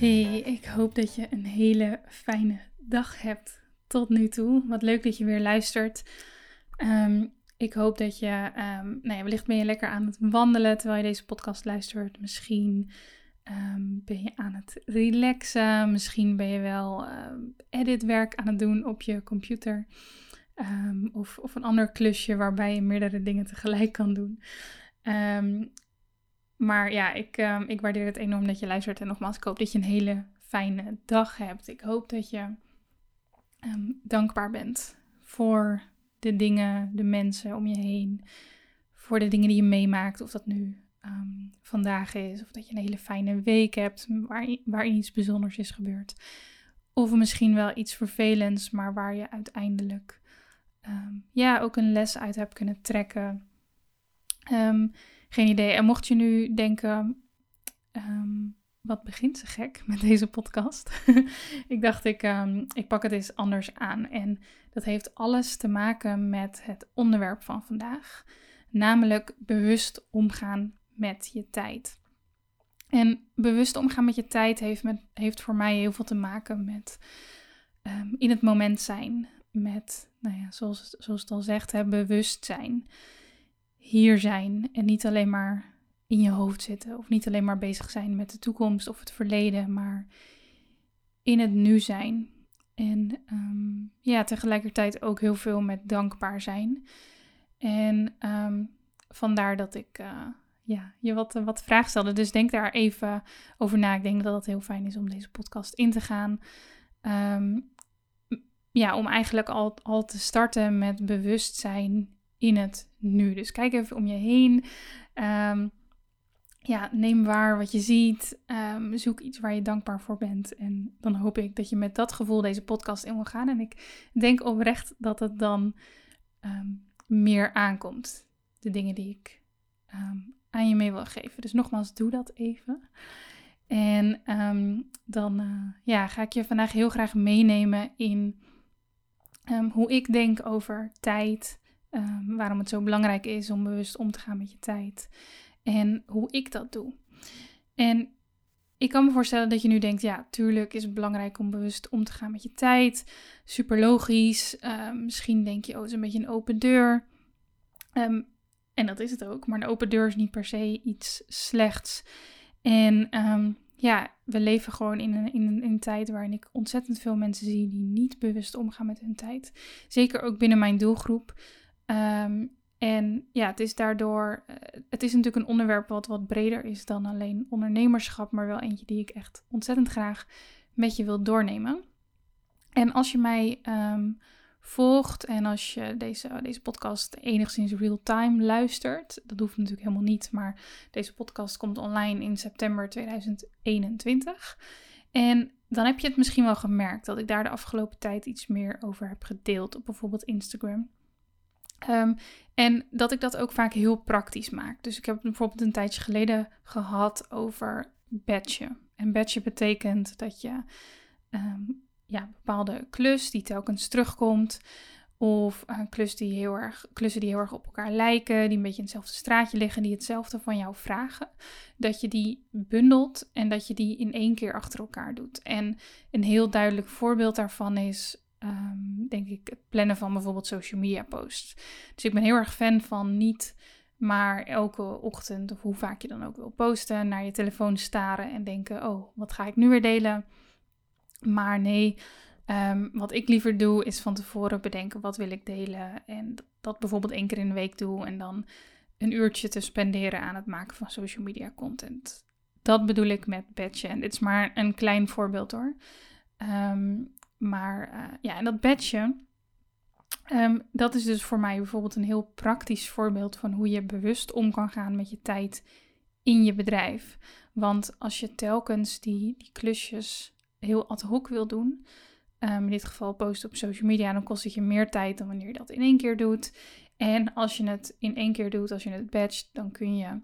Hey, ik hoop dat je een hele fijne dag hebt tot nu toe. Wat leuk dat je weer luistert. Ehm, ik hoop dat je, um, nou ja, wellicht ben je lekker aan het wandelen terwijl je deze podcast luistert. Misschien ehm, ben je aan het relaxen. Misschien ben je wel editwerk aan het doen op je computer. of, of een ander klusje waarbij je meerdere dingen tegelijk kan doen. Maar ja, ik, um, ik waardeer het enorm dat je luistert. En nogmaals, ik hoop dat je een hele fijne dag hebt. Ik hoop dat je um, dankbaar bent voor de dingen, de mensen om je heen. Voor de dingen die je meemaakt. Of dat nu um, vandaag is. Of dat je een hele fijne week hebt waar, waarin iets bijzonders is gebeurd. Of misschien wel iets vervelends, maar waar je uiteindelijk ja, ook een les uit hebt kunnen trekken. Geen idee. En mocht je nu denken, ehm, wat begint ze gek met deze podcast? ik dacht, ik, um, ik pak het eens anders aan. En dat heeft alles te maken met het onderwerp van vandaag. Namelijk bewust omgaan met je tijd. En bewust omgaan met je tijd heeft, met, heeft voor mij heel veel te maken met um, in het moment zijn. Met, nou ja, zoals, zoals het al zegt, hè, bewust zijn hier zijn en niet alleen maar in je hoofd zitten of niet alleen maar bezig zijn met de toekomst of het verleden, maar in het nu zijn. En um, ja, tegelijkertijd ook heel veel met dankbaar zijn. En um, vandaar dat ik uh, ja, je wat, wat vragen stelde. Dus denk daar even over na. Ik denk dat het heel fijn is om deze podcast in te gaan. Um, ja, om eigenlijk al, al te starten met bewustzijn in het nu. Dus kijk even om je heen. Ehm, ja, neem waar wat je ziet. Um, zoek iets waar je dankbaar voor bent. En dan hoop ik dat je met dat gevoel deze podcast in wil gaan. En ik denk oprecht dat het dan ehm, meer aankomt. De dingen die ik aan je mee wil geven. Dus nogmaals, doe dat even. En dan uh, ja, ga ik je vandaag heel graag meenemen in hoe ik denk over tijd, Ehm, waarom het zo belangrijk is om bewust om te gaan met je tijd. En hoe ik dat doe. En ik kan me voorstellen dat je nu denkt, ja, tuurlijk is het belangrijk om bewust om te gaan met je tijd. Super logisch. Ehm, misschien denk je, oh, het is een beetje een open deur. Ehm, en dat is het ook. Maar een open deur is niet per se iets slechts. En ja, we leven gewoon in een, in, een, in een tijd waarin ik ontzettend veel mensen zie die niet bewust omgaan met hun tijd. Zeker ook binnen mijn doelgroep. Um, en ja, het is daardoor, uh, het is natuurlijk een onderwerp wat wat breder is dan alleen ondernemerschap, maar wel eentje die ik echt ontzettend graag met je wil doornemen. En als je mij um, volgt en als je deze, deze podcast enigszins real-time luistert, dat hoeft natuurlijk helemaal niet, maar deze podcast komt online in september 2021. En dan heb je het misschien wel gemerkt dat ik daar de afgelopen tijd iets meer over heb gedeeld op bijvoorbeeld Instagram. Um, en dat ik dat ook vaak heel praktisch maak. Dus ik heb bijvoorbeeld een tijdje geleden gehad over batchen. En batchen betekent dat je um, ja, bepaalde klus die telkens terugkomt. Of een klus die heel erg, klussen die heel erg op elkaar lijken, die een beetje in hetzelfde straatje liggen, die hetzelfde van jou vragen. Dat je die bundelt en dat je die in één keer achter elkaar doet. En een heel duidelijk voorbeeld daarvan is um, denk ik, het plannen van bijvoorbeeld social media posts. Dus ik ben heel erg fan van niet maar elke ochtend, of hoe vaak je dan ook wil posten, naar je telefoon staren en denken: oh, wat ga ik nu weer delen? Maar nee, Ehm, wat ik liever doe, is van tevoren bedenken wat wil ik delen. En dat bijvoorbeeld één keer in de week doe. En dan een uurtje te spenderen aan het maken van social media content. Dat bedoel ik met badgen. En dit is maar een klein voorbeeld hoor. Ehm, maar uh, ja, en dat badge, ehm, dat is dus voor mij bijvoorbeeld een heel praktisch voorbeeld van hoe je bewust om kan gaan met je tijd in je bedrijf. Want als je telkens die, die klusjes heel ad hoc wil doen, um, in dit geval posten op social media, dan kost het je meer tijd dan wanneer je dat in één keer doet. En als je het in één keer doet, als je het badge, dan kun je,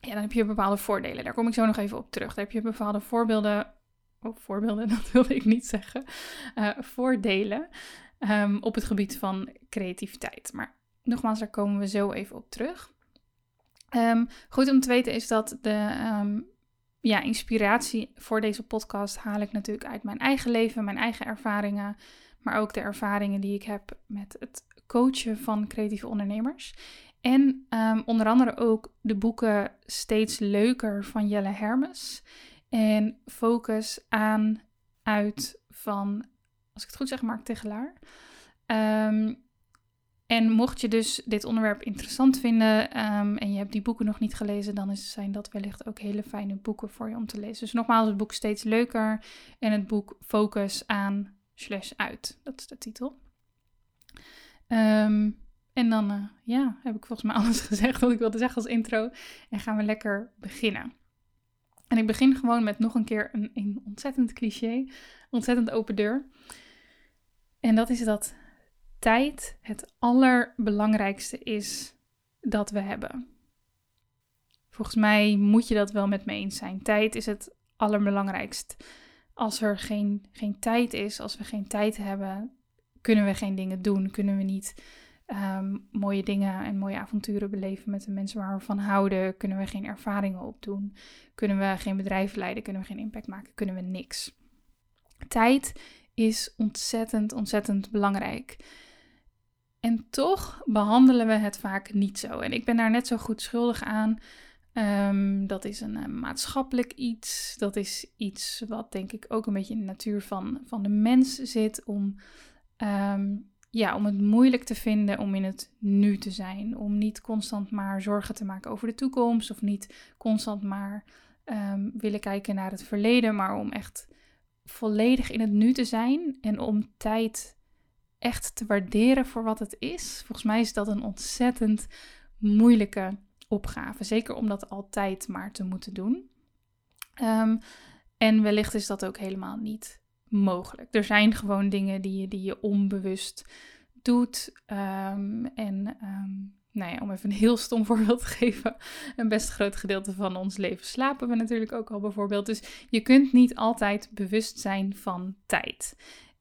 ja, dan heb je bepaalde voordelen. Daar kom ik zo nog even op terug. Daar heb je bepaalde voorbeelden, oh, voorbeelden, dat wilde ik niet zeggen, uh, voordelen um, op het gebied van creativiteit. Maar nogmaals, daar komen we zo even op terug. Um, goed om te weten is dat de um, ja, inspiratie voor deze podcast haal ik natuurlijk uit mijn eigen leven, mijn eigen ervaringen, maar ook de ervaringen die ik heb met het coachen van creatieve ondernemers. En onder andere ook de boeken Steeds Leuker van Jelle Hermes. En Focus aan, uit van, als ik het goed zeg, Mark Tegelaar. Um, en mocht je dus dit onderwerp interessant vinden um, en je hebt die boeken nog niet gelezen, dan zijn dat wellicht ook hele fijne boeken voor je om te lezen. Dus nogmaals, het boek Steeds Leuker en het boek Focus aan slash uit. Dat is de titel. Um, en dan uh, ja, heb ik volgens mij alles gezegd wat ik wilde zeggen als intro. En gaan we lekker beginnen. En ik begin gewoon met nog een keer een, een ontzettend cliché, ontzettend open deur. En dat is dat tijd het allerbelangrijkste is dat we hebben. Volgens mij moet je dat wel met me eens zijn. Tijd is het allerbelangrijkst. Als er geen, geen tijd is, als we geen tijd hebben, kunnen we geen dingen doen. Kunnen we niet ehm, mooie dingen en mooie avonturen beleven met de mensen waar we van houden. Kunnen we geen ervaringen opdoen. Kunnen we geen bedrijf leiden. Kunnen we geen impact maken. Kunnen we niks. Tijd is ontzettend, ontzettend belangrijk. En toch behandelen we het vaak niet zo. En ik ben daar net zo goed schuldig aan. Um, dat is een, eh, maatschappelijk iets. Dat is iets wat denk ik ook een beetje in de natuur van, van de mens zit. Om, um, ja, om het moeilijk te vinden om in het nu te zijn. Om niet constant maar zorgen te maken over de toekomst. Of niet constant maar um, willen kijken naar het verleden. Maar om echt volledig in het nu te zijn. En om tijd echt te waarderen voor wat het is. Volgens mij is dat een ontzettend moeilijke opgave. Zeker om dat altijd maar te moeten doen. Um, en wellicht is dat ook helemaal niet mogelijk. Er zijn gewoon dingen die je, die je onbewust doet. Um, en um, nou ja, om even een heel stom voorbeeld te geven. Een best groot gedeelte van ons leven slapen we natuurlijk ook al bijvoorbeeld. Dus je kunt niet altijd bewust zijn van tijd.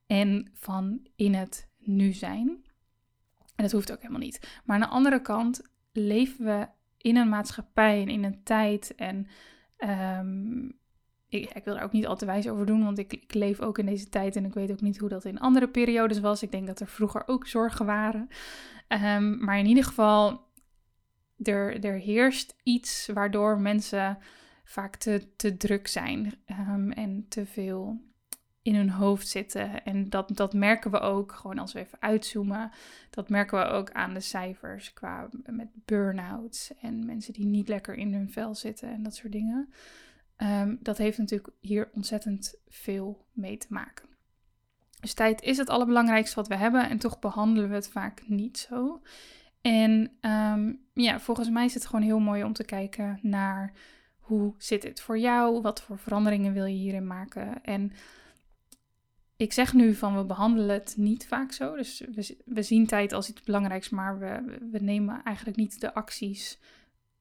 En van in het nu zijn. En dat hoeft ook helemaal niet. Maar aan de andere kant leven we in een maatschappij en in een tijd. En um, ik, ik, wil er ook niet al te wijs over doen, want ik, ik, leef ook in deze tijd en ik weet ook niet hoe dat in andere periodes was. Ik denk dat er vroeger ook zorgen waren. Um, maar in ieder geval, er, er heerst iets waardoor mensen vaak te, te druk zijn um, en te veel in hun hoofd zitten. En dat, dat merken we ook, gewoon als we even uitzoomen, dat merken we ook aan de cijfers qua met burn-outs en mensen die niet lekker in hun vel zitten en dat soort dingen. Um, dat heeft natuurlijk hier ontzettend veel mee te maken. Dus tijd is het allerbelangrijkste wat we hebben en toch behandelen we het vaak niet zo. En um, ja, volgens mij is het gewoon heel mooi om te kijken naar hoe zit het voor jou? Wat voor veranderingen wil je hierin maken? En ik zeg nu van we behandelen het niet vaak zo. Dus we, we zien tijd als iets belangrijks, maar we, we nemen eigenlijk niet de acties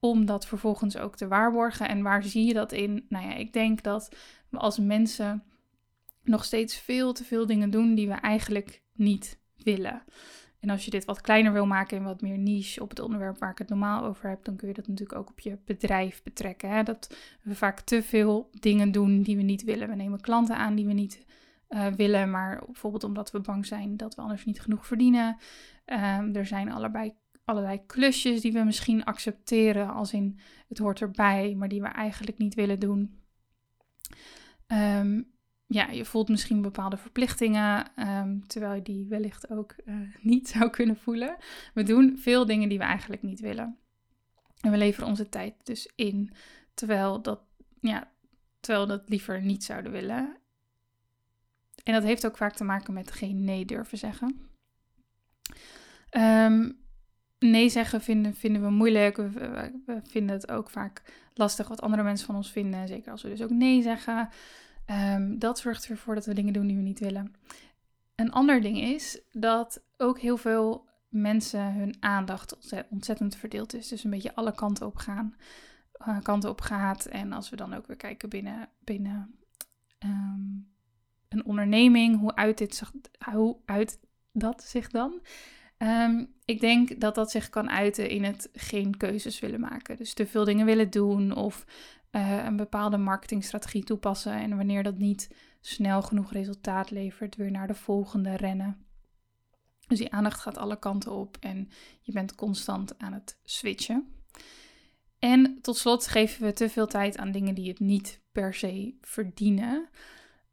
om dat vervolgens ook te waarborgen. En waar zie je dat in? Nou ja, ik denk dat we als mensen nog steeds veel te veel dingen doen die we eigenlijk niet willen. En als je dit wat kleiner wil maken en wat meer niche op het onderwerp waar ik het normaal over heb, dan kun je dat natuurlijk ook op je bedrijf betrekken. Hè? Dat we vaak te veel dingen doen die we niet willen. We nemen klanten aan die we niet uh, willen, maar bijvoorbeeld omdat we bang zijn dat we anders niet genoeg verdienen. Um, er zijn allebei, allerlei klusjes die we misschien accepteren als in het hoort erbij, maar die we eigenlijk niet willen doen. Um, ja, je voelt misschien bepaalde verplichtingen, ehm, terwijl je die wellicht ook eh, niet zou kunnen voelen. We doen veel dingen die we eigenlijk niet willen. En we leveren onze tijd dus in, terwijl dat, ja, terwijl we dat liever niet zouden willen. En dat heeft ook vaak te maken met geen nee durven zeggen. Um, nee zeggen vinden, vinden we moeilijk. We, vinden het ook vaak lastig wat andere mensen van ons vinden. Zeker als we dus ook nee zeggen. Um, dat zorgt ervoor dat we dingen doen die we niet willen. Een ander ding is dat ook heel veel mensen hun aandacht ontzettend verdeeld is. Dus een beetje alle kanten op gaan. Uh, kanten op gaat. En als we dan ook weer kijken binnen, binnen um, een onderneming, hoe uit, dit, hoe uit dat zich dan? Um, ik denk dat dat zich kan uiten in het geen keuzes willen maken. Dus te veel dingen willen doen of uh, een bepaalde marketingstrategie toepassen. En wanneer dat niet snel genoeg resultaat levert, weer naar de volgende rennen. Dus die aandacht gaat alle kanten op en je bent constant aan het switchen. En tot slot geven we te veel tijd aan dingen die het niet per se verdienen.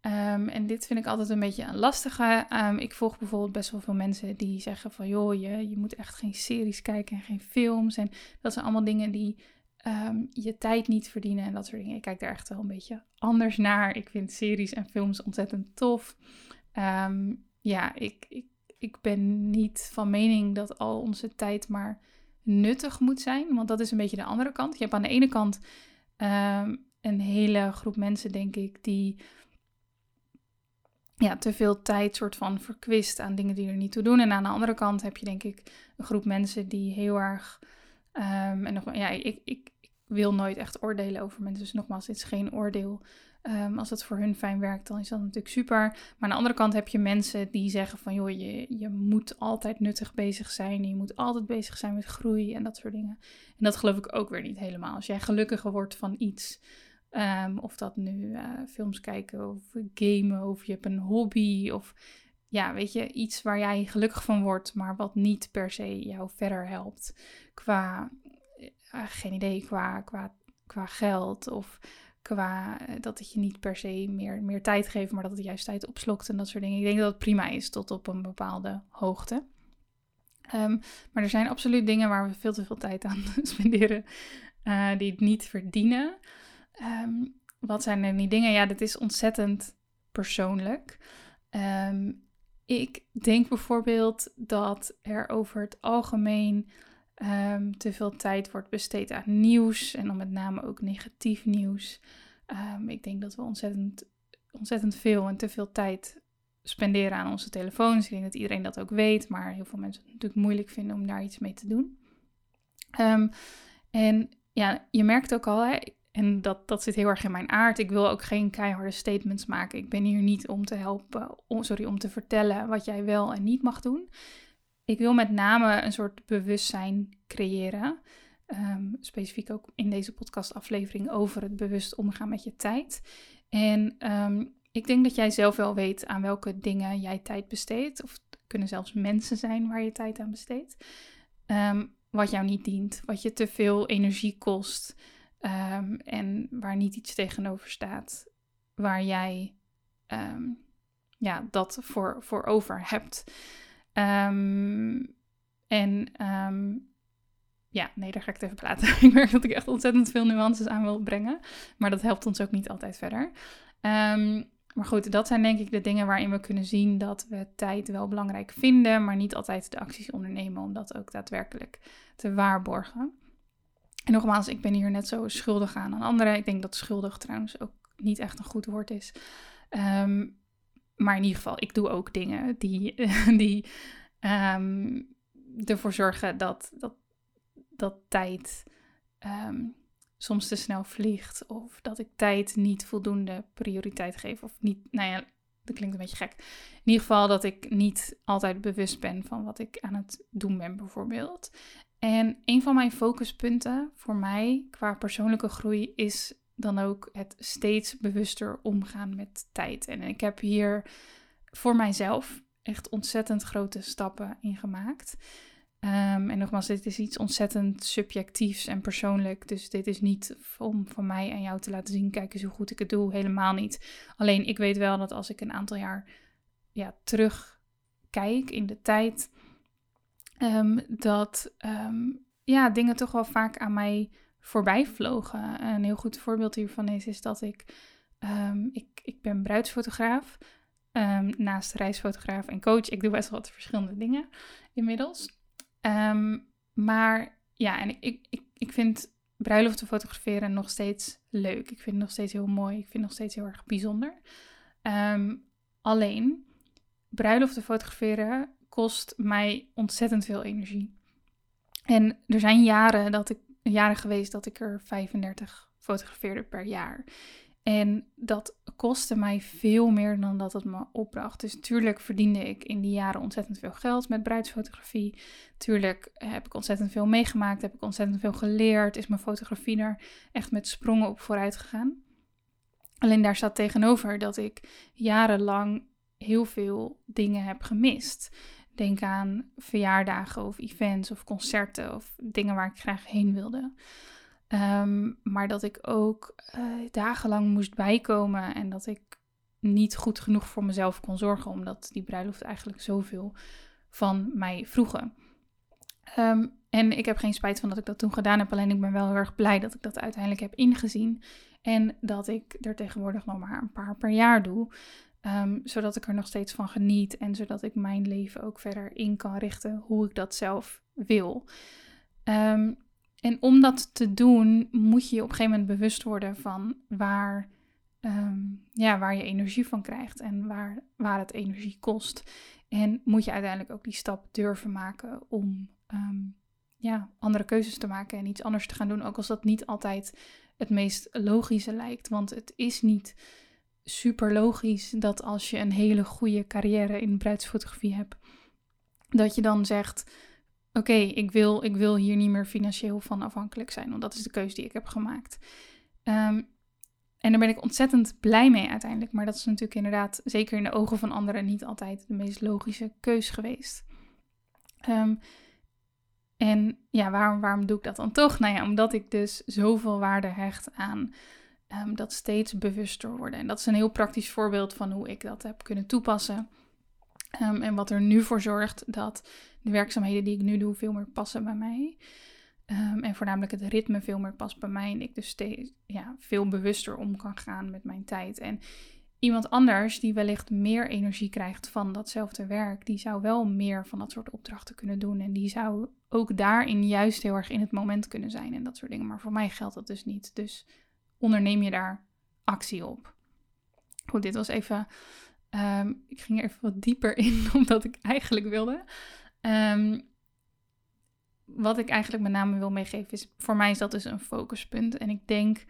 Um, en dit vind ik altijd een beetje een lastige. Um, ik volg bijvoorbeeld best wel veel mensen die zeggen van joh, je, je moet echt geen series kijken en geen films. En dat zijn allemaal dingen die um, je tijd niet verdienen en dat soort dingen. Ik kijk daar echt wel een beetje anders naar. Ik vind series en films ontzettend tof. ja, ik, ik, ik ben niet van mening dat al onze tijd maar nuttig moet zijn. Want dat is een beetje de andere kant. Je hebt aan de ene kant een hele groep mensen, denk ik, die ja, te veel tijd soort van verkwist aan dingen die er niet toe doen. En aan de andere kant heb je denk ik een groep mensen die heel erg... Um, en nog, ja, ik, ik, ik, wil nooit echt oordelen over mensen. Dus nogmaals, dit is geen oordeel. Um, als het voor hun fijn werkt, dan is dat natuurlijk super. Maar aan de andere kant heb je mensen die zeggen van... joh, je, je moet altijd nuttig bezig zijn. Je moet altijd bezig zijn met groei en dat soort dingen. En dat geloof ik ook weer niet helemaal. Als jij gelukkiger wordt van iets... Um, of dat nu uh, films kijken of gamen of je hebt een hobby of ja, weet je, iets waar jij gelukkig van wordt, maar wat niet per se jou verder helpt qua, uh, geen idee, qua, qua, qua geld of qua dat het je niet per se meer, meer tijd geeft, maar dat het juist tijd opslokt en dat soort dingen. Ik denk dat het prima is tot op een bepaalde hoogte. Um, maar er zijn absoluut dingen waar we veel te veel tijd aan spenderen die het niet verdienen. Um, wat zijn er die dingen? Ja, dit is ontzettend persoonlijk. Um, ik denk bijvoorbeeld dat er over het algemeen um, te veel tijd wordt besteed aan nieuws en dan met name ook negatief nieuws. ik denk dat we ontzettend, ontzettend veel en te veel tijd spenderen aan onze telefoons. Ik denk dat iedereen dat ook weet, maar heel veel mensen het natuurlijk moeilijk vinden om daar iets mee te doen. en ja, je merkt ook al, hè, en dat, dat zit heel erg in mijn aard. Ik wil ook geen keiharde statements maken. Ik ben hier niet om te helpen, sorry, om te vertellen wat jij wel en niet mag doen. Ik wil met name een soort bewustzijn creëren. Ehm, specifiek ook in deze podcastaflevering over het bewust omgaan met je tijd. En ehm, ik denk dat jij zelf wel weet aan welke dingen jij tijd besteedt. Of het kunnen zelfs mensen zijn waar je tijd aan besteedt. Um, wat jou niet dient, wat je te veel energie kost. Ehm, en waar niet iets tegenover staat waar jij ehm, ja, dat voor, voor over hebt. Ehm, en ja, nee, daar ga ik het even praten. ik merk dat ik echt ontzettend veel nuances aan wil brengen. Maar dat helpt ons ook niet altijd verder. maar goed, dat zijn denk ik de dingen waarin we kunnen zien dat we tijd wel belangrijk vinden, maar niet altijd de acties ondernemen om dat ook daadwerkelijk te waarborgen. En nogmaals, ik ben hier net zo schuldig aan aan anderen. Ik denk dat schuldig trouwens ook niet echt een goed woord is. Ehm, maar in ieder geval, ik doe ook dingen die, die ehm, ervoor zorgen dat, dat, dat tijd ehm, soms te snel vliegt. Of dat ik tijd niet voldoende prioriteit geef. Of niet, nou ja, dat klinkt een beetje gek. In ieder geval dat ik niet altijd bewust ben van wat ik aan het doen ben, bijvoorbeeld. En een van mijn focuspunten voor mij qua persoonlijke groei is dan ook het steeds bewuster omgaan met tijd. En ik heb hier voor mijzelf echt ontzettend grote stappen in gemaakt. Ehm, en nogmaals, dit is iets ontzettend subjectiefs en persoonlijk. Dus dit is niet om van mij en jou te laten zien, kijk eens hoe goed ik het doe. Helemaal niet. Alleen ik weet wel dat als ik een aantal jaar ja, terugkijk in de tijd, ehm, dat ehm, ja, dingen toch wel vaak aan mij voorbij vlogen. Een heel goed voorbeeld hiervan is, is dat ik, ik, ik ben bruidsfotograaf. naast reisfotograaf en coach. Ik doe best wel wat verschillende dingen inmiddels. Maar ja, en ik, ik, ik vind bruiloften fotograferen nog steeds leuk. Ik vind het nog steeds heel mooi. Ik vind het nog steeds heel erg bijzonder. Um, alleen, bruiloften fotograferen kost mij ontzettend veel energie. En er zijn jaren, dat ik, jaren geweest dat ik er 35 fotografeerde per jaar. En dat kostte mij veel meer dan dat het me opbracht. Dus natuurlijk verdiende ik in die jaren ontzettend veel geld met bruidsfotografie. Tuurlijk heb ik ontzettend veel meegemaakt, heb ik ontzettend veel geleerd. Is mijn fotografie er echt met sprongen op vooruit gegaan. Alleen daar staat tegenover dat ik jarenlang heel veel dingen heb gemist. Denk aan verjaardagen of events of concerten of dingen waar ik graag heen wilde. Ehm, maar dat ik ook uh, dagenlang moest bijkomen en dat ik niet goed genoeg voor mezelf kon zorgen, omdat die bruiloft eigenlijk zoveel van mij vroegen. Ehm, en ik heb geen spijt van dat ik dat toen gedaan heb, alleen ik ben wel heel erg blij dat ik dat uiteindelijk heb ingezien. En dat ik er tegenwoordig nog maar een paar per jaar doe. Um, zodat ik er nog steeds van geniet en zodat ik mijn leven ook verder in kan richten hoe ik dat zelf wil. Um, en om dat te doen, moet je je op een gegeven moment bewust worden van waar, ehm, ja, waar je energie van krijgt en waar, waar het energie kost. En moet je uiteindelijk ook die stap durven maken om ehm, ja, andere keuzes te maken en iets anders te gaan doen. Ook als dat niet altijd het meest logische lijkt. Want het is niet super logisch dat als je een hele goede carrière in bruidsfotografie hebt, dat je dan zegt oké, ik, wil, ik wil hier niet meer financieel van afhankelijk zijn. Want dat is de keuze die ik heb gemaakt. Ehm, en daar ben ik ontzettend blij mee uiteindelijk. Maar dat is natuurlijk inderdaad, zeker in de ogen van anderen, niet altijd de meest logische keus geweest. Ehm, en ja, waarom, waarom doe ik dat dan toch? Nou ja, omdat ik dus zoveel waarde hecht aan um, dat steeds bewuster worden. En dat is een heel praktisch voorbeeld van hoe ik dat heb kunnen toepassen. en wat er nu voor zorgt dat de werkzaamheden die ik nu doe veel meer passen bij mij. Um, en voornamelijk het ritme veel meer past bij mij. En ik dus steeds ja, veel bewuster om kan gaan met mijn tijd. En iemand anders die wellicht meer energie krijgt van datzelfde werk, die zou wel meer van dat soort opdrachten kunnen doen. En die zou ook daarin juist heel erg in het moment kunnen zijn en dat soort dingen. Maar voor mij geldt dat dus niet. Dus onderneem je daar actie op. Goed, dit was even. Um, ik ging er even wat dieper in, omdat ik eigenlijk wilde Um, wat ik eigenlijk met name wil meegeven is, voor mij is dat dus een focuspunt. En ik denk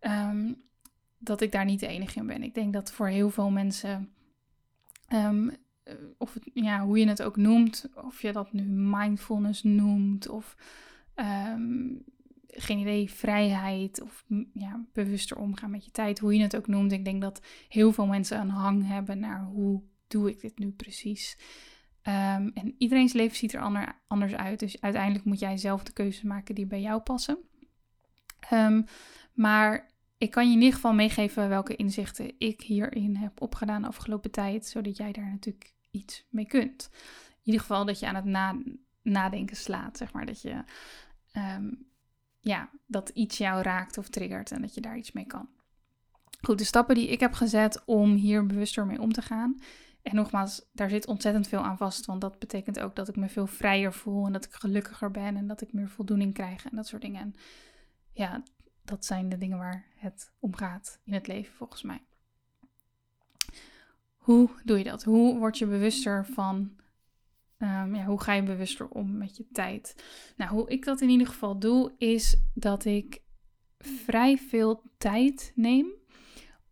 um, dat ik daar niet de enige in ben. Ik denk dat voor heel veel mensen, um, of ja, hoe je het ook noemt, of je dat nu mindfulness noemt, of geen idee, vrijheid, of ja, bewuster omgaan met je tijd, hoe je het ook noemt. Ik denk dat heel veel mensen een hang hebben naar hoe doe ik dit nu precies. Um, en iedereen's leven ziet er ander, anders uit. Dus uiteindelijk moet jij zelf de keuze maken die bij jou passen. Um, maar ik kan je in ieder geval meegeven welke inzichten ik hierin heb opgedaan de afgelopen tijd. Zodat jij daar natuurlijk iets mee kunt. In ieder geval dat je aan het nadenken slaat. Zeg maar dat je um, ja, dat iets jou raakt of triggert en dat je daar iets mee kan. Goed, de stappen die ik heb gezet om hier bewuster mee om te gaan, en nogmaals, daar zit ontzettend veel aan vast, want dat betekent ook dat ik me veel vrijer voel en dat ik gelukkiger ben en dat ik meer voldoening krijg en dat soort dingen. En ja, dat zijn de dingen waar het om gaat in het leven volgens mij. Hoe doe je dat? Hoe word je bewuster van, um, ja, hoe ga je bewuster om met je tijd? Nou, hoe ik dat in ieder geval doe, is dat ik vrij veel tijd neem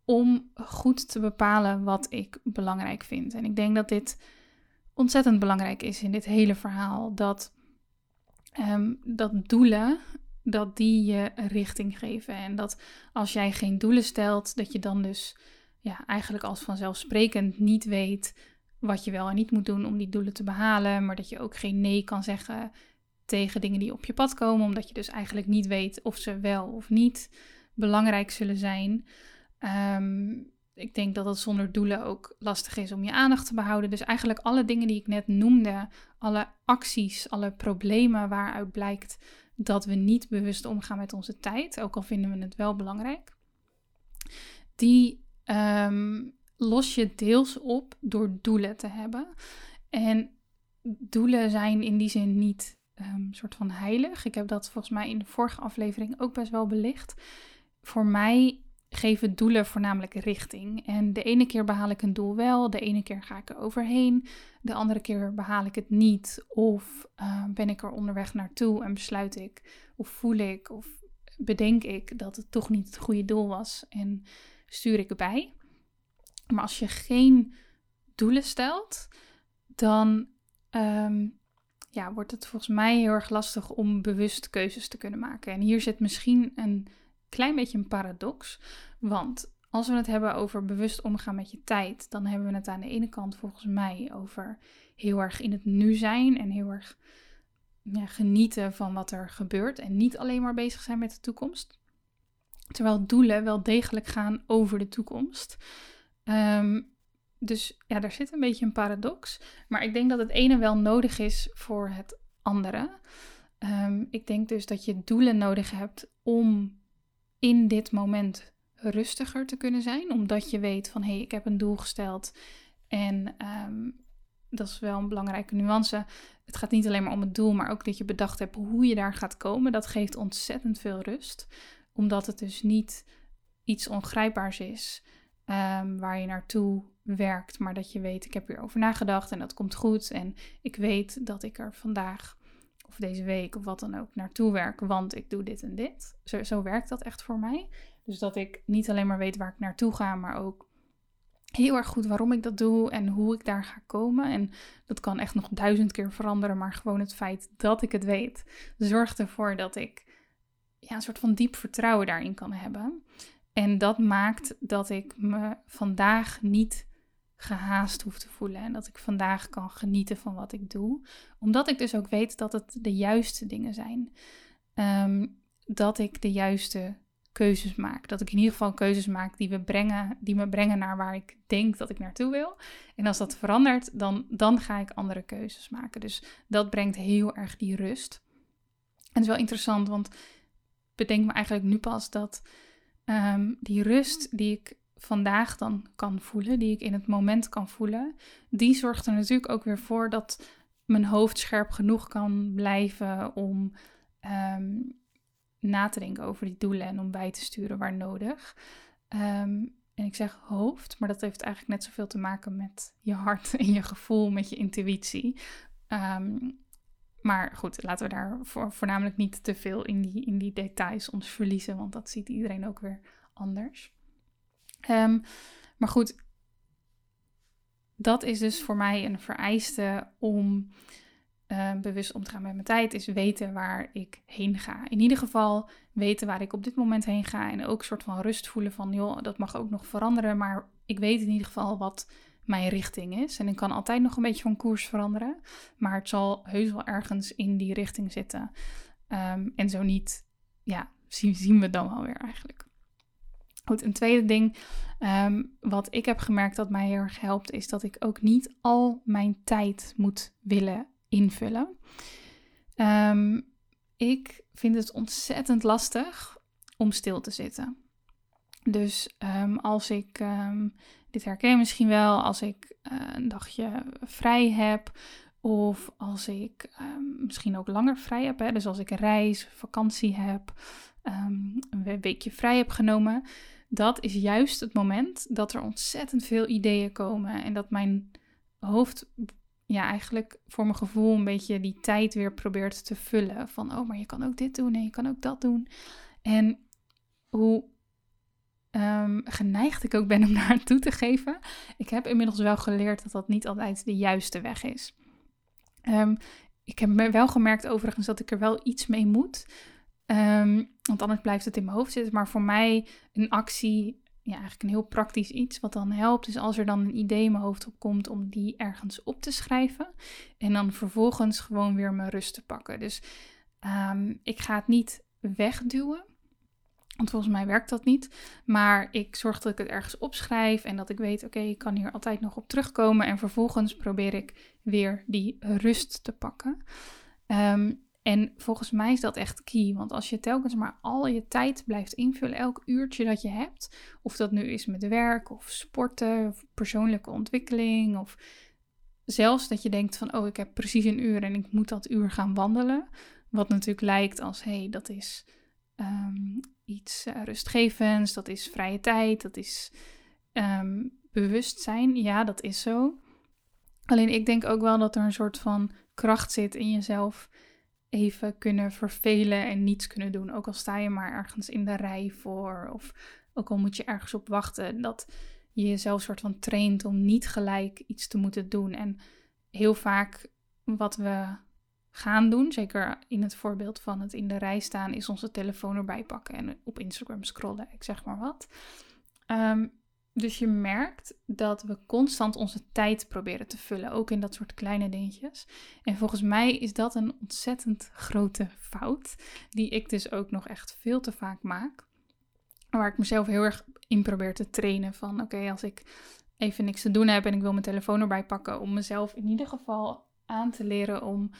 om goed te bepalen wat ik belangrijk vind. En ik denk dat dit ontzettend belangrijk is in dit hele verhaal. Dat, um, dat doelen, dat die je richting geven. En dat als jij geen doelen stelt, dat je dan dus ja, eigenlijk als vanzelfsprekend niet weet wat je wel en niet moet doen om die doelen te behalen, maar dat je ook geen nee kan zeggen tegen dingen die op je pad komen, omdat je dus eigenlijk niet weet of ze wel of niet belangrijk zullen zijn. Ehm, ik denk dat het zonder doelen ook lastig is om je aandacht te behouden. Dus eigenlijk alle dingen die ik net noemde, alle acties, alle problemen waaruit blijkt dat we niet bewust omgaan met onze tijd, ook al vinden we het wel belangrijk, die ehm, los je deels op door doelen te hebben. En doelen zijn in die zin niet um, soort van heilig. Ik heb dat volgens mij in de vorige aflevering ook best wel belicht. Voor mij geven doelen voornamelijk richting. En de ene keer behaal ik een doel wel, de ene keer ga ik er overheen, de andere keer behaal ik het niet. Of uh, ben ik er onderweg naartoe en besluit ik, of voel ik, of bedenk ik dat het toch niet het goede doel was en stuur ik erbij. Maar als je geen doelen stelt, dan um, ja, wordt het volgens mij heel erg lastig om bewust keuzes te kunnen maken. En hier zit misschien een klein beetje een paradox. Want als we het hebben over bewust omgaan met je tijd, dan hebben we het aan de ene kant volgens mij over heel erg in het nu zijn en heel erg ja, genieten van wat er gebeurt en niet alleen maar bezig zijn met de toekomst. Terwijl doelen wel degelijk gaan over de toekomst. Um, dus ja, daar zit een beetje een paradox. Maar ik denk dat het ene wel nodig is voor het andere. Um, ik denk dus dat je doelen nodig hebt om in dit moment rustiger te kunnen zijn. Omdat je weet van hé, hey, ik heb een doel gesteld. En um, dat is wel een belangrijke nuance. Het gaat niet alleen maar om het doel, maar ook dat je bedacht hebt hoe je daar gaat komen. Dat geeft ontzettend veel rust. Omdat het dus niet iets ongrijpbaars is um, waar je naartoe werkt, maar dat je weet, ik heb hierover nagedacht en dat komt goed. En ik weet dat ik er vandaag of deze week of wat dan ook naartoe werk, want ik doe dit en dit. Zo, zo werkt dat echt voor mij. Dus dat ik niet alleen maar weet waar ik naartoe ga, maar ook heel erg goed waarom ik dat doe en hoe ik daar ga komen. En dat kan echt nog duizend keer veranderen, maar gewoon het feit dat ik het weet, zorgt ervoor dat ik ja, een soort van diep vertrouwen daarin kan hebben. En dat maakt dat ik me vandaag niet gehaast hoef te voelen. En dat ik vandaag kan genieten van wat ik doe. Omdat ik dus ook weet dat het de juiste dingen zijn. Ehm, dat ik de juiste keuzes maak. Dat ik in ieder geval keuzes maak die, we brengen, die me brengen naar waar ik denk dat ik naartoe wil. En als dat verandert, dan, dan ga ik andere keuzes maken. Dus dat brengt heel erg die rust. En het is wel interessant, want bedenk me eigenlijk nu pas dat ehm, die rust die ik vandaag dan kan voelen, die ik in het moment kan voelen, die zorgt er natuurlijk ook weer voor dat mijn hoofd scherp genoeg kan blijven om ehm, na te denken over die doelen en om bij te sturen waar nodig. Ehm, en ik zeg hoofd, maar dat heeft eigenlijk net zoveel te maken met je hart en je gevoel, met je intuïtie. Ehm, maar goed, laten we daar voor, voornamelijk niet te veel in die, in die details ons verliezen, want dat ziet iedereen ook weer anders. Ehm, maar goed, dat is dus voor mij een vereiste om uh, bewust om te gaan met mijn tijd, is weten waar ik heen ga. In ieder geval weten waar ik op dit moment heen ga en ook een soort van rust voelen van, joh, dat mag ook nog veranderen, maar ik weet in ieder geval wat mijn richting is. En ik kan altijd nog een beetje van koers veranderen, maar het zal heus wel ergens in die richting zitten. Ehm, en zo niet, ja, zien, zien we dan wel weer eigenlijk. Goed, een tweede ding ehm, wat ik heb gemerkt dat mij heel erg helpt, is dat ik ook niet al mijn tijd moet willen invullen. Um, ik vind het ontzettend lastig om stil te zitten. Dus als ik, dit herken je misschien wel, als ik uh, een dagje vrij heb, of als ik misschien ook langer vrij heb, hè, dus als ik een reis, vakantie heb, een weekje vrij heb genomen, dat is juist het moment dat er ontzettend veel ideeën komen en dat mijn hoofd ja, eigenlijk voor mijn gevoel een beetje die tijd weer probeert te vullen. Van, oh, maar je kan ook dit doen en je kan ook dat doen. En hoe um, geneigd ik ook ben om daar toe te geven. Ik heb inmiddels wel geleerd dat dat niet altijd de juiste weg is. Um, ik heb wel gemerkt overigens dat ik er wel iets mee moet. Um, want anders blijft het in mijn hoofd zitten. Maar voor mij een actie ja, eigenlijk een heel praktisch iets wat dan helpt. is als er dan een idee in mijn hoofd opkomt om die ergens op te schrijven. En dan vervolgens gewoon weer mijn rust te pakken. Dus ehm, ik ga het niet wegduwen. Want volgens mij werkt dat niet. Maar ik zorg dat ik het ergens opschrijf en dat ik weet, oké, ik kan hier altijd nog op terugkomen. En vervolgens probeer ik weer die rust te pakken. Um, en volgens mij is dat echt key. Want als je telkens maar al je tijd blijft invullen, elk uurtje dat je hebt, of dat nu is met werk of sporten of persoonlijke ontwikkeling, of zelfs dat je denkt van, oh, ik heb precies een uur en ik moet dat uur gaan wandelen. Wat natuurlijk lijkt als, hé, hey, dat is um, iets uh, rustgevends, dat is vrije tijd, dat is um, bewustzijn. Ja, dat is zo. Alleen ik denk ook wel dat er een soort van kracht zit in jezelf even kunnen vervelen en niets kunnen doen. Ook al sta je maar ergens in de rij voor of ook al moet je ergens op wachten. Dat je jezelf soort van traint om niet gelijk iets te moeten doen. En heel vaak wat we gaan doen, zeker in het voorbeeld van het in de rij staan, is onze telefoon erbij pakken en op Instagram scrollen, ik zeg maar wat. Um, dus je merkt dat we constant onze tijd proberen te vullen, ook in dat soort kleine dingetjes. En volgens mij is dat een ontzettend grote fout, die ik dus ook nog echt veel te vaak maak. Waar ik mezelf heel erg in probeer te trainen van oké, als ik even niks te doen heb en ik wil mijn telefoon erbij pakken, om mezelf in ieder geval aan te leren om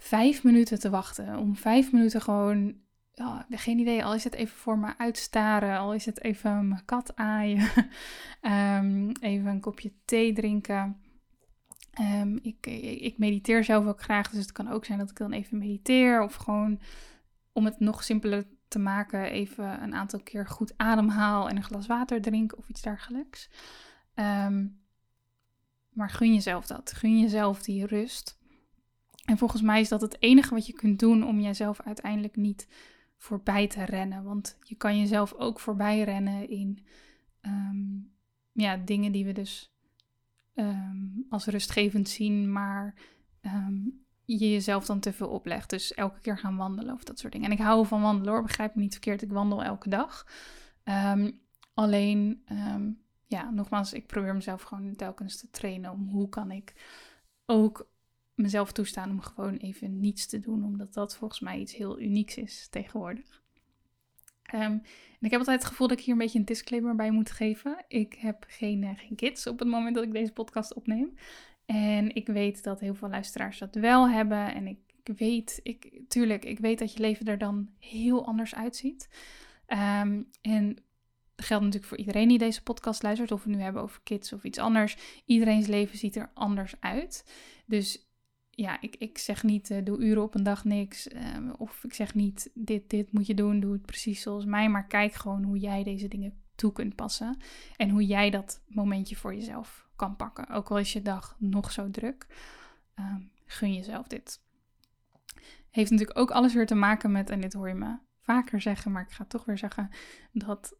vijf minuten te wachten. Om vijf minuten gewoon geen idee, al is het even voor me uitstaren, al is het even mijn kat aaien, um, even een kopje thee drinken. Um, ik, ik, mediteer zelf ook graag, dus het kan ook zijn dat ik dan even mediteer of gewoon om het nog simpeler te maken, even een aantal keer goed ademhaal en een glas water drink of iets dergelijks. Um, maar gun jezelf dat. Gun jezelf die rust. En volgens mij is dat het enige wat je kunt doen om jezelf uiteindelijk niet voorbij te rennen. Want je kan jezelf ook voorbij rennen in ehm, ja, dingen die we dus ehm, als rustgevend zien, maar ehm, je jezelf dan te veel oplegt. Dus elke keer gaan wandelen of dat soort dingen. En ik hou van wandelen hoor, begrijp me niet verkeerd. Ik wandel elke dag. alleen, ja, nogmaals, ik probeer mezelf gewoon telkens te trainen om hoe kan ik ook mezelf toestaan om gewoon even niets te doen, omdat dat volgens mij iets heel unieks is tegenwoordig. Ehm, en ik heb altijd het gevoel dat ik hier een beetje een disclaimer bij moet geven. Ik heb geen, uh, geen kids op het moment dat ik deze podcast opneem. En ik weet dat heel veel luisteraars dat wel hebben. En ik, weet, ik, tuurlijk, ik weet dat je leven er dan heel anders uitziet. Um, en dat geldt natuurlijk voor iedereen die deze podcast luistert, of we nu hebben over kids of iets anders. Iedereen's leven ziet er anders uit. Dus ja, ik, ik zeg niet uh, doe uren op een dag niks. Ehm, of ik zeg niet dit, dit moet je doen, doe het precies zoals mij. Maar kijk gewoon hoe jij deze dingen toe kunt passen. En hoe jij dat momentje voor jezelf kan pakken. Ook al is je dag nog zo druk. Um, gun jezelf dit. Heeft natuurlijk ook alles weer te maken met, en dit hoor je me vaker zeggen, maar ik ga toch weer zeggen, dat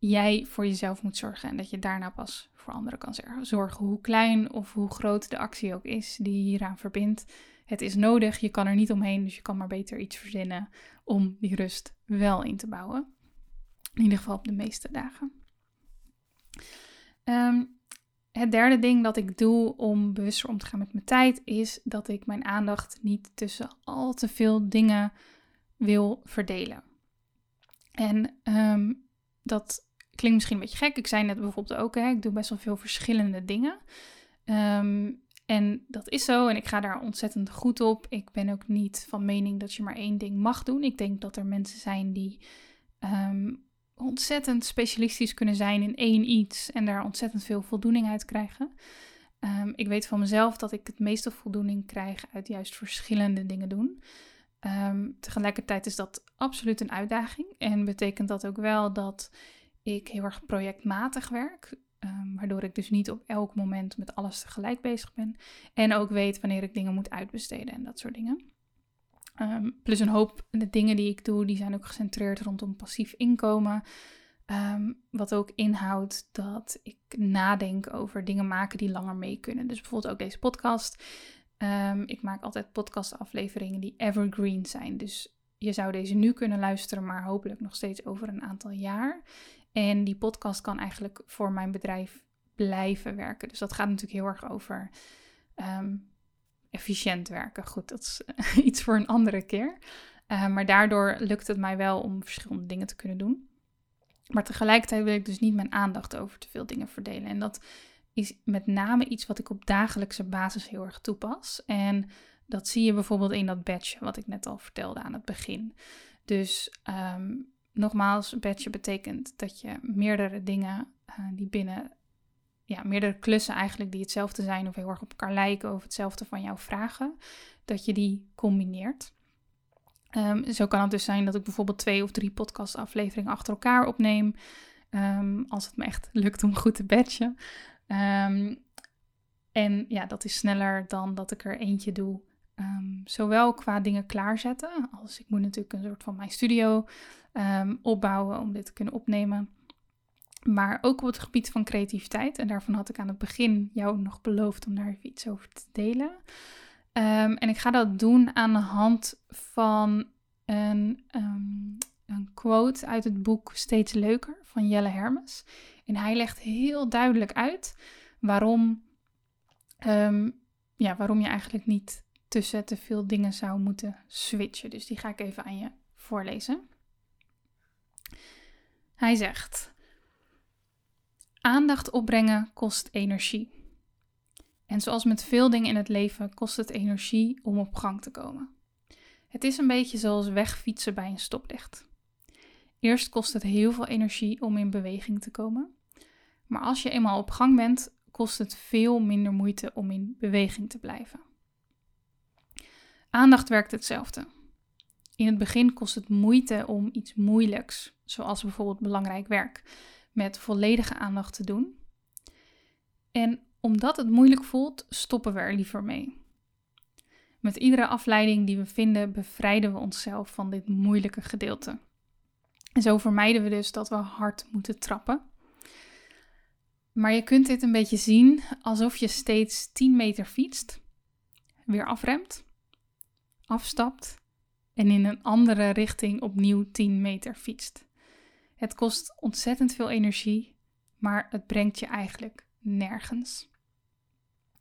jij voor jezelf moet zorgen en dat je daarna pas voor anderen kan zorgen. Hoe klein of hoe groot de actie ook is die je hieraan verbindt. Het is nodig, je kan er niet omheen, dus je kan maar beter iets verzinnen om die rust wel in te bouwen. In ieder geval op de meeste dagen. Ehm, het derde ding dat ik doe om bewuster om te gaan met mijn tijd is dat ik mijn aandacht niet tussen al te veel dingen wil verdelen. En um, dat klinkt misschien een beetje gek. Ik zei net bijvoorbeeld ook, hè, ik doe best wel veel verschillende dingen. Ehm, en dat is zo en ik ga daar ontzettend goed op. Ik ben ook niet van mening dat je maar één ding mag doen. Ik denk dat er mensen zijn die ehm, ontzettend specialistisch kunnen zijn in één iets en daar ontzettend veel voldoening uit krijgen. Ehm, ik weet van mezelf dat ik het meeste voldoening krijg uit juist verschillende dingen doen. tegelijkertijd is dat absoluut een uitdaging en betekent dat ook wel dat ik heel erg projectmatig werk. Um, waardoor ik dus niet op elk moment met alles tegelijk bezig ben. En ook weet wanneer ik dingen moet uitbesteden en dat soort dingen. Um, plus een hoop de dingen die ik doe, die zijn ook gecentreerd rondom passief inkomen. Um, wat ook inhoudt dat ik nadenk over dingen maken die langer mee kunnen. Dus bijvoorbeeld ook deze podcast. ik maak altijd podcastafleveringen die evergreen zijn. Dus je zou deze nu kunnen luisteren, maar hopelijk nog steeds over een aantal jaar. En die podcast kan eigenlijk voor mijn bedrijf blijven werken. Dus dat gaat natuurlijk heel erg over ehm, efficiënt werken. Goed, dat is iets voor een andere keer. Uh, maar daardoor lukt het mij wel om verschillende dingen te kunnen doen. Maar tegelijkertijd wil ik dus niet mijn aandacht over te veel dingen verdelen. En dat is met name iets wat ik op dagelijkse basis heel erg toepas. En dat zie je bijvoorbeeld in dat badge, wat ik net al vertelde aan het begin. Dus um, nogmaals, badge betekent dat je meerdere dingen uh, die binnen, ja, meerdere klussen eigenlijk die hetzelfde zijn of heel erg op elkaar lijken of hetzelfde van jou vragen, dat je die combineert. Um, zo kan het dus zijn dat ik bijvoorbeeld twee of drie podcastafleveringen achter elkaar opneem. Um, als het me echt lukt om goed te batchen. Um, en ja, dat is sneller dan dat ik er eentje doe. Zowel qua dingen klaarzetten, als ik moet natuurlijk een soort van mijn studio opbouwen om dit te kunnen opnemen. Maar ook op het gebied van creativiteit. En daarvan had ik aan het begin jou nog beloofd om daar even iets over te delen. Um, en ik ga dat doen aan de hand van een, een quote uit het boek Steeds Leuker van Jelle Hermes. En hij legt heel duidelijk uit waarom, ja, waarom je eigenlijk niet tussen te veel dingen zou moeten switchen. Dus die ga ik even aan je voorlezen. Hij zegt: Aandacht opbrengen kost energie. En zoals met veel dingen in het leven kost het energie om op gang te komen. Het is een beetje zoals wegfietsen bij een stoplicht. Eerst kost het heel veel energie om in beweging te komen. Maar als je eenmaal op gang bent, kost het veel minder moeite om in beweging te blijven. Aandacht werkt hetzelfde. In het begin kost het moeite om iets moeilijks, zoals bijvoorbeeld belangrijk werk, met volledige aandacht te doen. En omdat het moeilijk voelt, stoppen we er liever mee. Met iedere afleiding die we vinden, bevrijden we onszelf van dit moeilijke gedeelte. En zo vermijden we dus dat we hard moeten trappen. Maar je kunt dit een beetje zien alsof je steeds 10 meter fietst, weer afremt, afstapt en in een andere richting opnieuw 10 meter fietst. Het kost ontzettend veel energie, maar het brengt je eigenlijk nergens.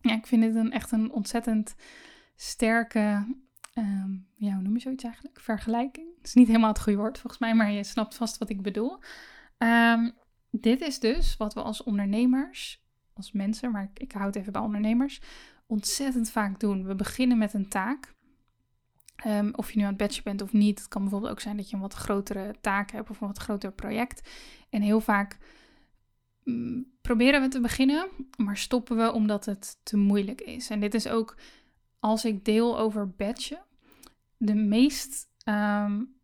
Ja, ik vind dit een, echt een ontzettend sterke, ehm, ja, hoe noem je zoiets eigenlijk? Vergelijking. Het is niet helemaal het goede woord volgens mij, maar je snapt vast wat ik bedoel. Um, dit is dus wat we als ondernemers, als mensen, maar ik, ik houd even bij ondernemers, ontzettend vaak doen. We beginnen met een taak. Um, of je nu aan het batchen bent of niet. Het kan bijvoorbeeld ook zijn dat je een wat grotere taak hebt of een wat groter project. En heel vaak Mm, proberen we te beginnen, maar stoppen we omdat het te moeilijk is. En dit is ook als ik deel over batchen, de meest, um,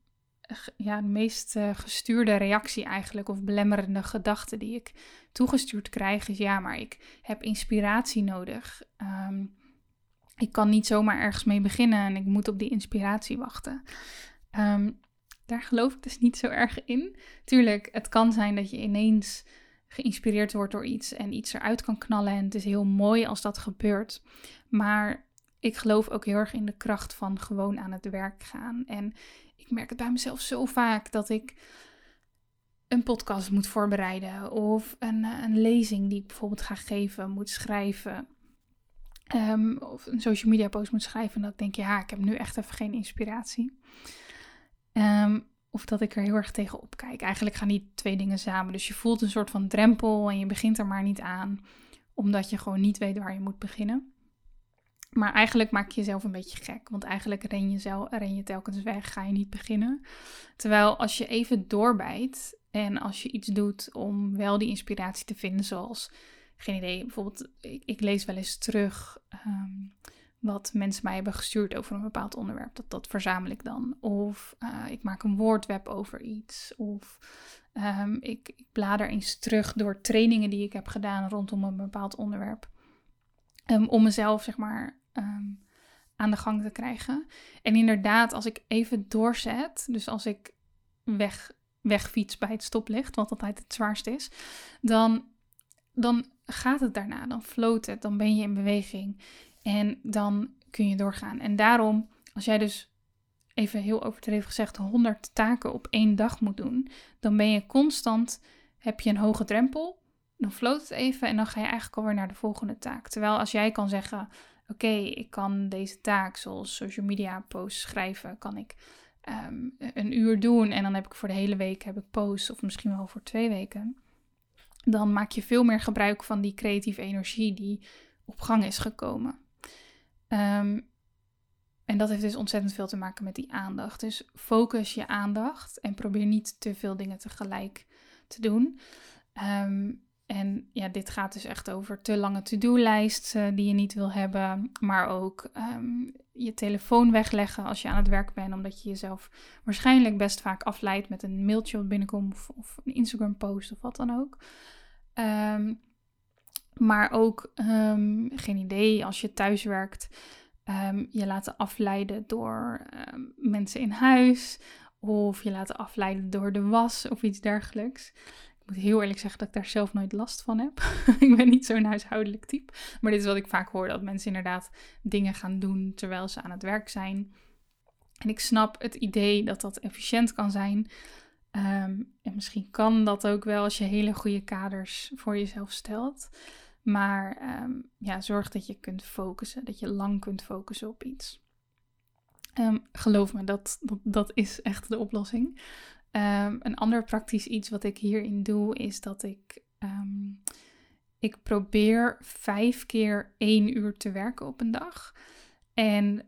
ja, de meest uh, gestuurde reactie eigenlijk, of belemmerende gedachte die ik toegestuurd krijg, is ja, maar ik heb inspiratie nodig. Um, ik kan niet zomaar ergens mee beginnen en ik moet op die inspiratie wachten. Um, daar geloof ik dus niet zo erg in. Tuurlijk, het kan zijn dat je ineens geïnspireerd wordt door iets en iets eruit kan knallen. En het is heel mooi als dat gebeurt. Maar ik geloof ook heel erg in de kracht van gewoon aan het werk gaan. En ik merk het bij mezelf zo vaak dat ik een podcast moet voorbereiden of een, eh, een lezing die ik bijvoorbeeld ga geven, moet schrijven. Um, of een social media post moet schrijven. En ik denk, ja, ik heb nu echt even geen inspiratie. Um, of dat ik er heel erg tegen opkijk. Eigenlijk gaan die twee dingen samen. Dus je voelt een soort van drempel en je begint er maar niet aan, omdat je gewoon niet weet waar je moet beginnen. Maar eigenlijk maak je jezelf een beetje gek, want eigenlijk ren je, zelf, ren je telkens weg, ga je niet beginnen. Terwijl als je even doorbijt en als je iets doet om wel die inspiratie te vinden, zoals, geen idee, bijvoorbeeld, ik, ik lees wel eens terug um, wat mensen mij hebben gestuurd over een bepaald onderwerp. Dat, dat verzamel ik dan. Of uh, ik maak een woordweb over iets. Of um, ik, ik blader eens terug door trainingen die ik heb gedaan rondom een bepaald onderwerp. Um, om mezelf, zeg maar, aan de gang te krijgen. En inderdaad, als ik even doorzet, dus als ik weg, wegfiets bij het stoplicht, wat altijd het zwaarste is, dan, dan gaat het daarna, dan floot het, dan ben je in beweging. En dan kun je doorgaan. En daarom, als jij dus even heel overdreven gezegd, 100 taken op één dag moet doen, dan ben je constant, heb je een hoge drempel, dan floot het even en dan ga je eigenlijk alweer naar de volgende taak. Terwijl als jij kan zeggen, oké, ik kan deze taak, zoals social media posts schrijven, kan ik ehm, een uur doen en dan heb ik voor de hele week heb ik posts of misschien wel voor twee weken. Dan maak je veel meer gebruik van die creatieve energie die op gang is gekomen. Ehm, en dat heeft dus ontzettend veel te maken met die aandacht. Dus focus je aandacht en probeer niet te veel dingen tegelijk te doen. Ehm, en ja, dit gaat dus echt over te lange to-do-lijsten die je niet wil hebben. Maar ook ehm, je telefoon wegleggen als je aan het werk bent. Omdat je jezelf waarschijnlijk best vaak afleidt met een mailtje wat binnenkomt. Of een Instagram post of wat dan ook. Ehm, maar ook, geen idee, als je thuis werkt um, je laten afleiden door ehm, mensen in huis of je laten afleiden door de was of iets dergelijks. Ik moet heel eerlijk zeggen dat ik daar zelf nooit last van heb. ik ben niet zo'n huishoudelijk type. Maar dit is wat ik vaak hoor: dat mensen inderdaad dingen gaan doen terwijl ze aan het werk zijn. En ik snap het idee dat dat efficiënt kan zijn. Ehm, en misschien kan dat ook wel als je hele goede kaders voor jezelf stelt. Maar um, ja, zorg dat je kunt focussen, dat je lang kunt focussen op iets. Um, geloof me, dat, dat, dat, is echt de oplossing. Een ander praktisch iets wat ik hierin doe, is dat ik, ik probeer vijf keer één uur te werken op een dag. En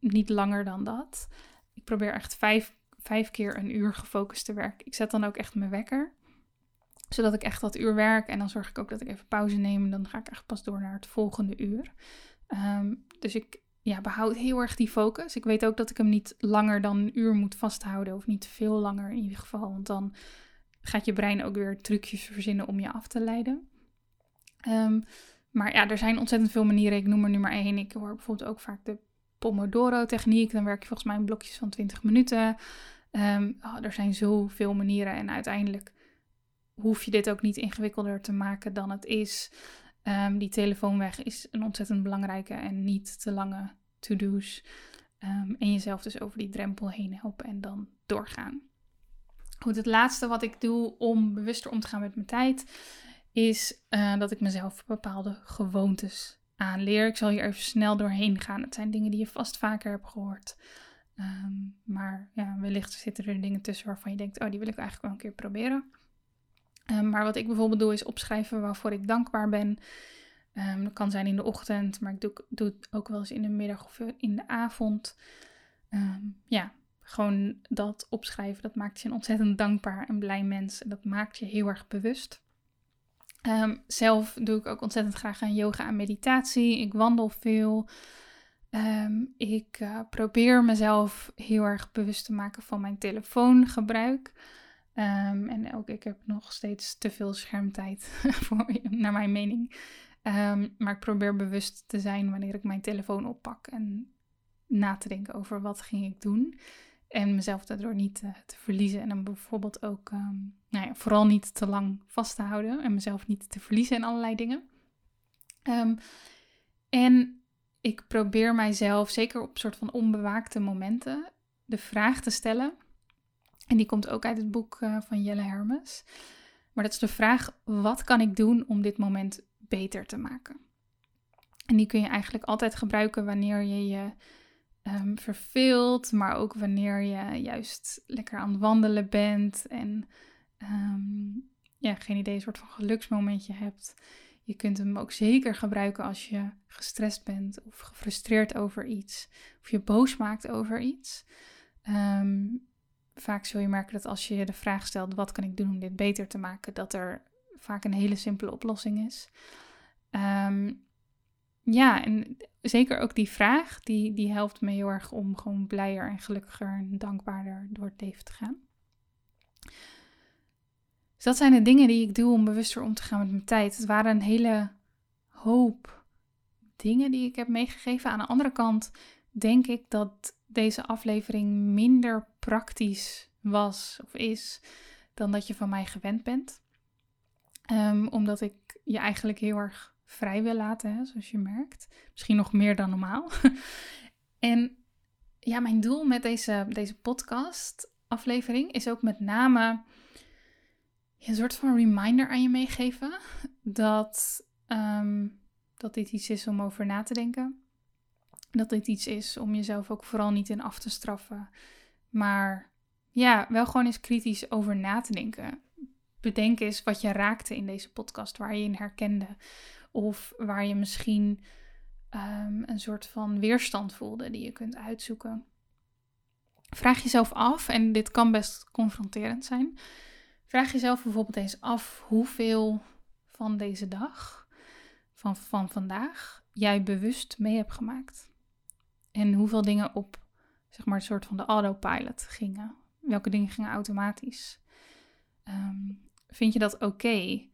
niet langer dan dat. Ik probeer echt vijf, vijf keer een uur gefocust te werken. Ik zet dan ook echt mijn wekker zodat ik echt dat uur werk en dan zorg ik ook dat ik even pauze neem. En dan ga ik echt pas door naar het volgende uur. Ehm, dus ik ja, behoud heel erg die focus. Ik weet ook dat ik hem niet langer dan een uur moet vasthouden. Of niet veel langer in ieder geval. Want dan gaat je brein ook weer trucjes verzinnen om je af te leiden. Ehm, maar ja, er zijn ontzettend veel manieren. Ik noem er nu maar één. Ik hoor bijvoorbeeld ook vaak de Pomodoro-techniek. Dan werk je volgens mij in blokjes van 20 minuten. Um, oh, er zijn zoveel manieren. En uiteindelijk hoef je dit ook niet ingewikkelder te maken dan het is. Um, die telefoonweg is een ontzettend belangrijke en niet te lange to-do's. Um, en jezelf dus over die drempel heen helpen en dan doorgaan. Goed, het laatste wat ik doe om bewuster om te gaan met mijn tijd, is uh, dat ik mezelf bepaalde gewoontes aanleer. Ik zal hier even snel doorheen gaan. Het zijn dingen die je vast vaker hebt gehoord. Maar ja, wellicht zitten er dingen tussen waarvan je denkt, oh, die wil ik eigenlijk wel een keer proberen. Ehm, maar wat ik bijvoorbeeld doe is opschrijven waarvoor ik dankbaar ben. Um, dat kan zijn in de ochtend, maar ik doe, het ook wel eens in de middag of in de avond. Ehm, ja, gewoon dat opschrijven, dat maakt je een ontzettend dankbaar en blij mens. En dat maakt je heel erg bewust. zelf doe ik ook ontzettend graag aan yoga en meditatie. Ik wandel veel. Ik uh, probeer mezelf heel erg bewust te maken van mijn telefoongebruik. Um, en ook ik heb nog steeds te veel schermtijd, voor, naar mijn mening. Um, maar ik probeer bewust te zijn wanneer ik mijn telefoon oppak en na te denken over wat ging ik doen. En mezelf daardoor niet te, te verliezen. En dan bijvoorbeeld ook nou ja, vooral niet te lang vast te houden en mezelf niet te verliezen in allerlei dingen. en ik probeer mijzelf, zeker op soort van onbewaakte momenten, de vraag te stellen en die komt ook uit het boek uh, van Jelle Hermes. Maar dat is de vraag: wat kan ik doen om dit moment beter te maken? En die kun je eigenlijk altijd gebruiken wanneer je je um, verveelt, maar ook wanneer je juist lekker aan het wandelen bent en um, ja, geen idee, een soort van geluksmomentje hebt. Je kunt hem ook zeker gebruiken als je gestrest bent of gefrustreerd over iets, of je boos maakt over iets. Um, vaak zul je merken dat als je je de vraag stelt: wat kan ik doen om dit beter te maken, dat er vaak een hele simpele oplossing is. Ehm, ja, en zeker ook die vraag, die, die helpt me heel erg om gewoon blijer en gelukkiger en dankbaarder door het leven te gaan. Dat zijn de dingen die ik doe om bewuster om te gaan met mijn tijd. Het waren een hele hoop dingen die ik heb meegegeven. Aan de andere kant denk ik dat deze aflevering minder praktisch was of is dan dat je van mij gewend bent. Um, omdat ik je eigenlijk heel erg vrij wil laten, hè, zoals je merkt. Misschien nog meer dan normaal. en ja, mijn doel met deze, deze podcast aflevering is ook met name een soort van reminder aan je meegeven dat, ehm, dat dit iets is om over na te denken. Dat dit iets is om jezelf ook vooral niet in af te straffen. Maar ja, wel gewoon eens kritisch over na te denken. Bedenk eens wat je raakte in deze podcast, waar je in herkende. Of waar je misschien um, een soort van weerstand voelde die je kunt uitzoeken. Vraag jezelf af, en dit kan best confronterend zijn. Vraag jezelf bijvoorbeeld eens af hoeveel van deze dag, van, van vandaag, jij bewust mee hebt gemaakt. En hoeveel dingen op, zeg maar, een soort van de autopilot gingen. Welke dingen gingen automatisch. Um, vind je dat oké?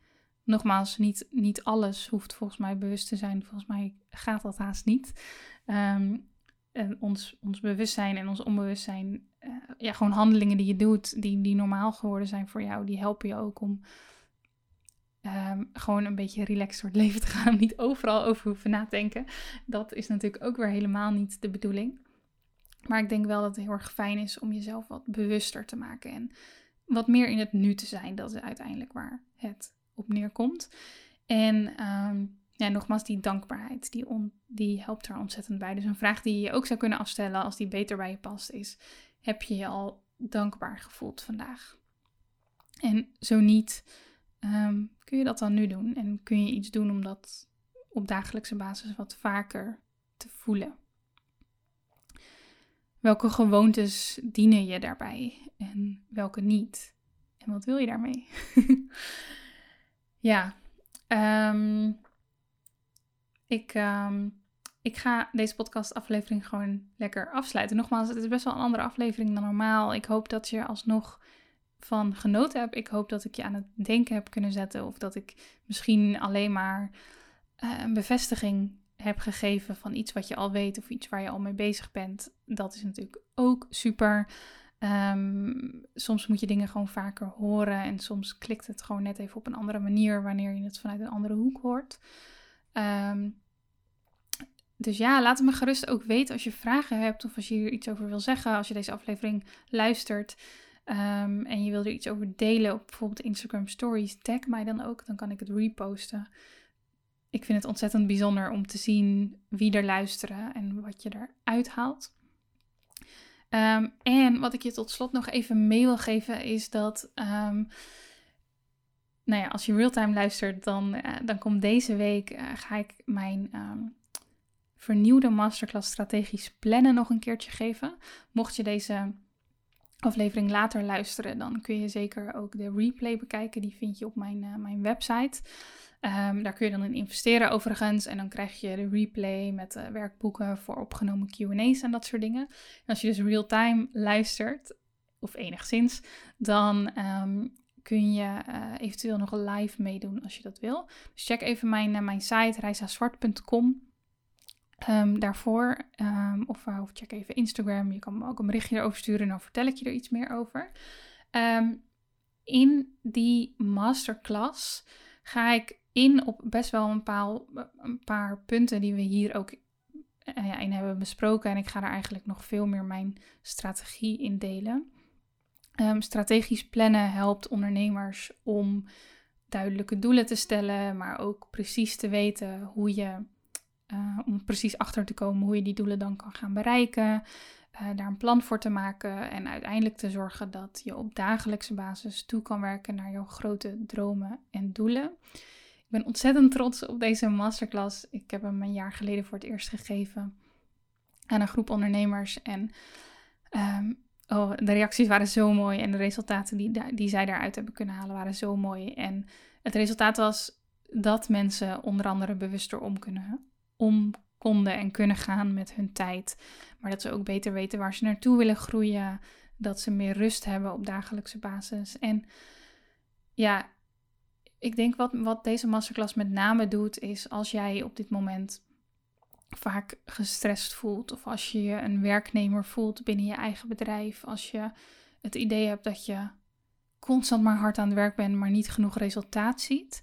Nogmaals, niet, niet alles hoeft volgens mij bewust te zijn. Volgens mij gaat dat haast niet. Um, en ons, ons bewustzijn en ons onbewustzijn, uh, ja, gewoon handelingen die je doet, die, die normaal geworden zijn voor jou, die helpen je ook om um, gewoon een beetje relaxed door het leven te gaan. Niet overal over hoeven na te denken. Dat is natuurlijk ook weer helemaal niet de bedoeling. Maar ik denk wel dat het heel erg fijn is om jezelf wat bewuster te maken en wat meer in het nu te zijn. Dat is uiteindelijk waar het op neerkomt. En um, nogmaals, die dankbaarheid, die, on, die helpt daar ontzettend bij. Dus een vraag die je ook zou kunnen afstellen als die beter bij je past is, heb je je al dankbaar gevoeld vandaag? En zo niet, um, kun je dat dan nu doen? En kun je iets doen om dat op dagelijkse basis wat vaker te voelen? Welke gewoontes dienen je daarbij en welke niet? En wat wil je daarmee? ja, um, ik, um, ik ga deze podcastaflevering gewoon lekker afsluiten. Nogmaals, het is best wel een andere aflevering dan normaal. Ik hoop dat je alsnog van genoten hebt. Ik hoop dat ik je aan het denken heb kunnen zetten. Of dat ik misschien alleen maar uh, een bevestiging heb gegeven van iets wat je al weet of iets waar je al mee bezig bent. Dat is natuurlijk ook super. Um, soms moet je dingen gewoon vaker horen en soms klikt het gewoon net even op een andere manier wanneer je het vanuit een andere hoek hoort. Um, dus ja, laat me gerust ook weten als je vragen hebt of als je hier iets over wil zeggen. Als je deze aflevering luistert um, en je wil er iets over delen op bijvoorbeeld Instagram Stories, tag mij dan ook. Dan kan ik het reposten. Ik vind het ontzettend bijzonder om te zien wie er luisteren en wat je eruit haalt. Um, en wat ik je tot slot nog even mee wil geven is dat. Um, nou ja, als je real-time luistert, dan, uh, dan komt deze week uh, ga ik mijn vernieuwde masterclass strategisch plannen nog een keertje geven. Mocht je deze aflevering later luisteren, dan kun je zeker ook de replay bekijken. Die vind je op mijn, uh, mijn website. Um, daar kun je dan in investeren overigens. En dan krijg je de replay met uh, werkboeken voor opgenomen QA's en dat soort dingen. En als je dus real-time luistert, of enigszins, dan um, kun je uh, eventueel nog live meedoen als je dat wil. Dus check even mijn, mijn site reisazwart.com. Um, daarvoor. Um, of, uh, of, check even Instagram. Je kan me ook een berichtje erover sturen. En dan vertel ik je er iets meer over. Um, in die masterclass ga ik in op best wel een paar, een paar punten die we hier ook ja, in hebben besproken. En ik ga daar eigenlijk nog veel meer mijn strategie in delen. strategisch plannen helpt ondernemers om duidelijke doelen te stellen, maar ook precies te weten hoe je uh, om precies achter te komen hoe je die doelen dan kan gaan bereiken. Uh, daar een plan voor te maken en uiteindelijk te zorgen dat je op dagelijkse basis toe kan werken naar jouw grote dromen en doelen. Ik ben ontzettend trots op deze masterclass. Ik heb hem een jaar geleden voor het eerst gegeven aan een groep ondernemers. En um, oh, de reacties waren zo mooi en de resultaten die, die zij daaruit hebben kunnen halen waren zo mooi. En het resultaat was dat mensen onder andere bewuster om kunnen om konden en kunnen gaan met hun tijd. Maar dat ze ook beter weten waar ze naartoe willen groeien. Dat ze meer rust hebben op dagelijkse basis. En ja, ik denk wat, wat deze masterclass met name doet, is als jij op dit moment vaak gestrest voelt. Of als je je een werknemer voelt binnen je eigen bedrijf. Als je het idee hebt dat je constant maar hard aan het werk bent, maar niet genoeg resultaat ziet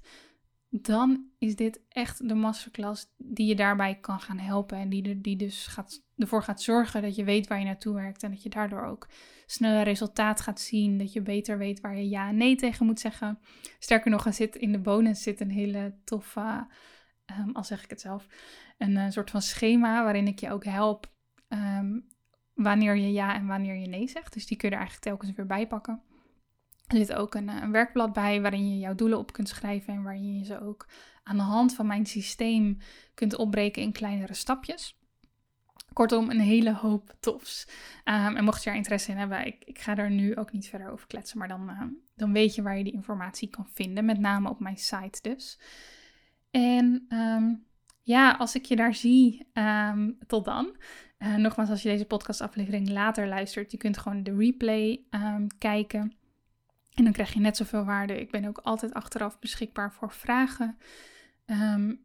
dan is dit echt de masterclass die je daarbij kan gaan helpen. En die, die dus gaat ervoor gaat zorgen dat je weet waar je naartoe werkt en dat je daardoor ook sneller resultaat gaat zien, dat je beter weet waar je ja en nee tegen moet zeggen. Sterker nog, er zit in de bonus zit een hele toffe, um, al zeg ik het zelf, een, een, soort van schema waarin ik je ook help um, wanneer je ja en wanneer je nee zegt. Dus die kun je er eigenlijk telkens weer bij pakken. Er zit ook een, een, werkblad bij waarin je jouw doelen op kunt schrijven en waarin je ze ook aan de hand van mijn systeem kunt opbreken in kleinere stapjes. Kortom, een hele hoop tofs. Um, en mocht je er interesse in hebben, ik, ik, ga er nu ook niet verder over kletsen, maar dan, uh, dan weet je waar je die informatie kan vinden, met name op mijn site dus. En um, ja, als ik je daar zie, um, tot dan. Uh, nogmaals, als je deze podcastaflevering later luistert, je kunt gewoon de replay kijken. En dan krijg je net zoveel waarde. Ik ben ook altijd achteraf beschikbaar voor vragen.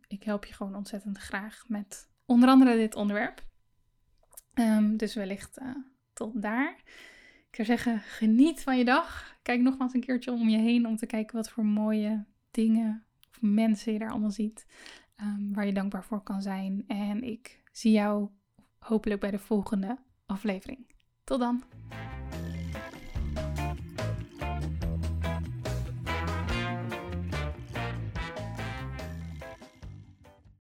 ik help je gewoon ontzettend graag met onder andere dit onderwerp. Um, dus wellicht uh, tot daar. Ik zou zeggen, geniet van je dag. Kijk nogmaals een keertje om je heen om te kijken wat voor mooie dingen of mensen je daar allemaal ziet. Um, waar je dankbaar voor kan zijn. En ik zie jou hopelijk bij de volgende aflevering. Tot dan.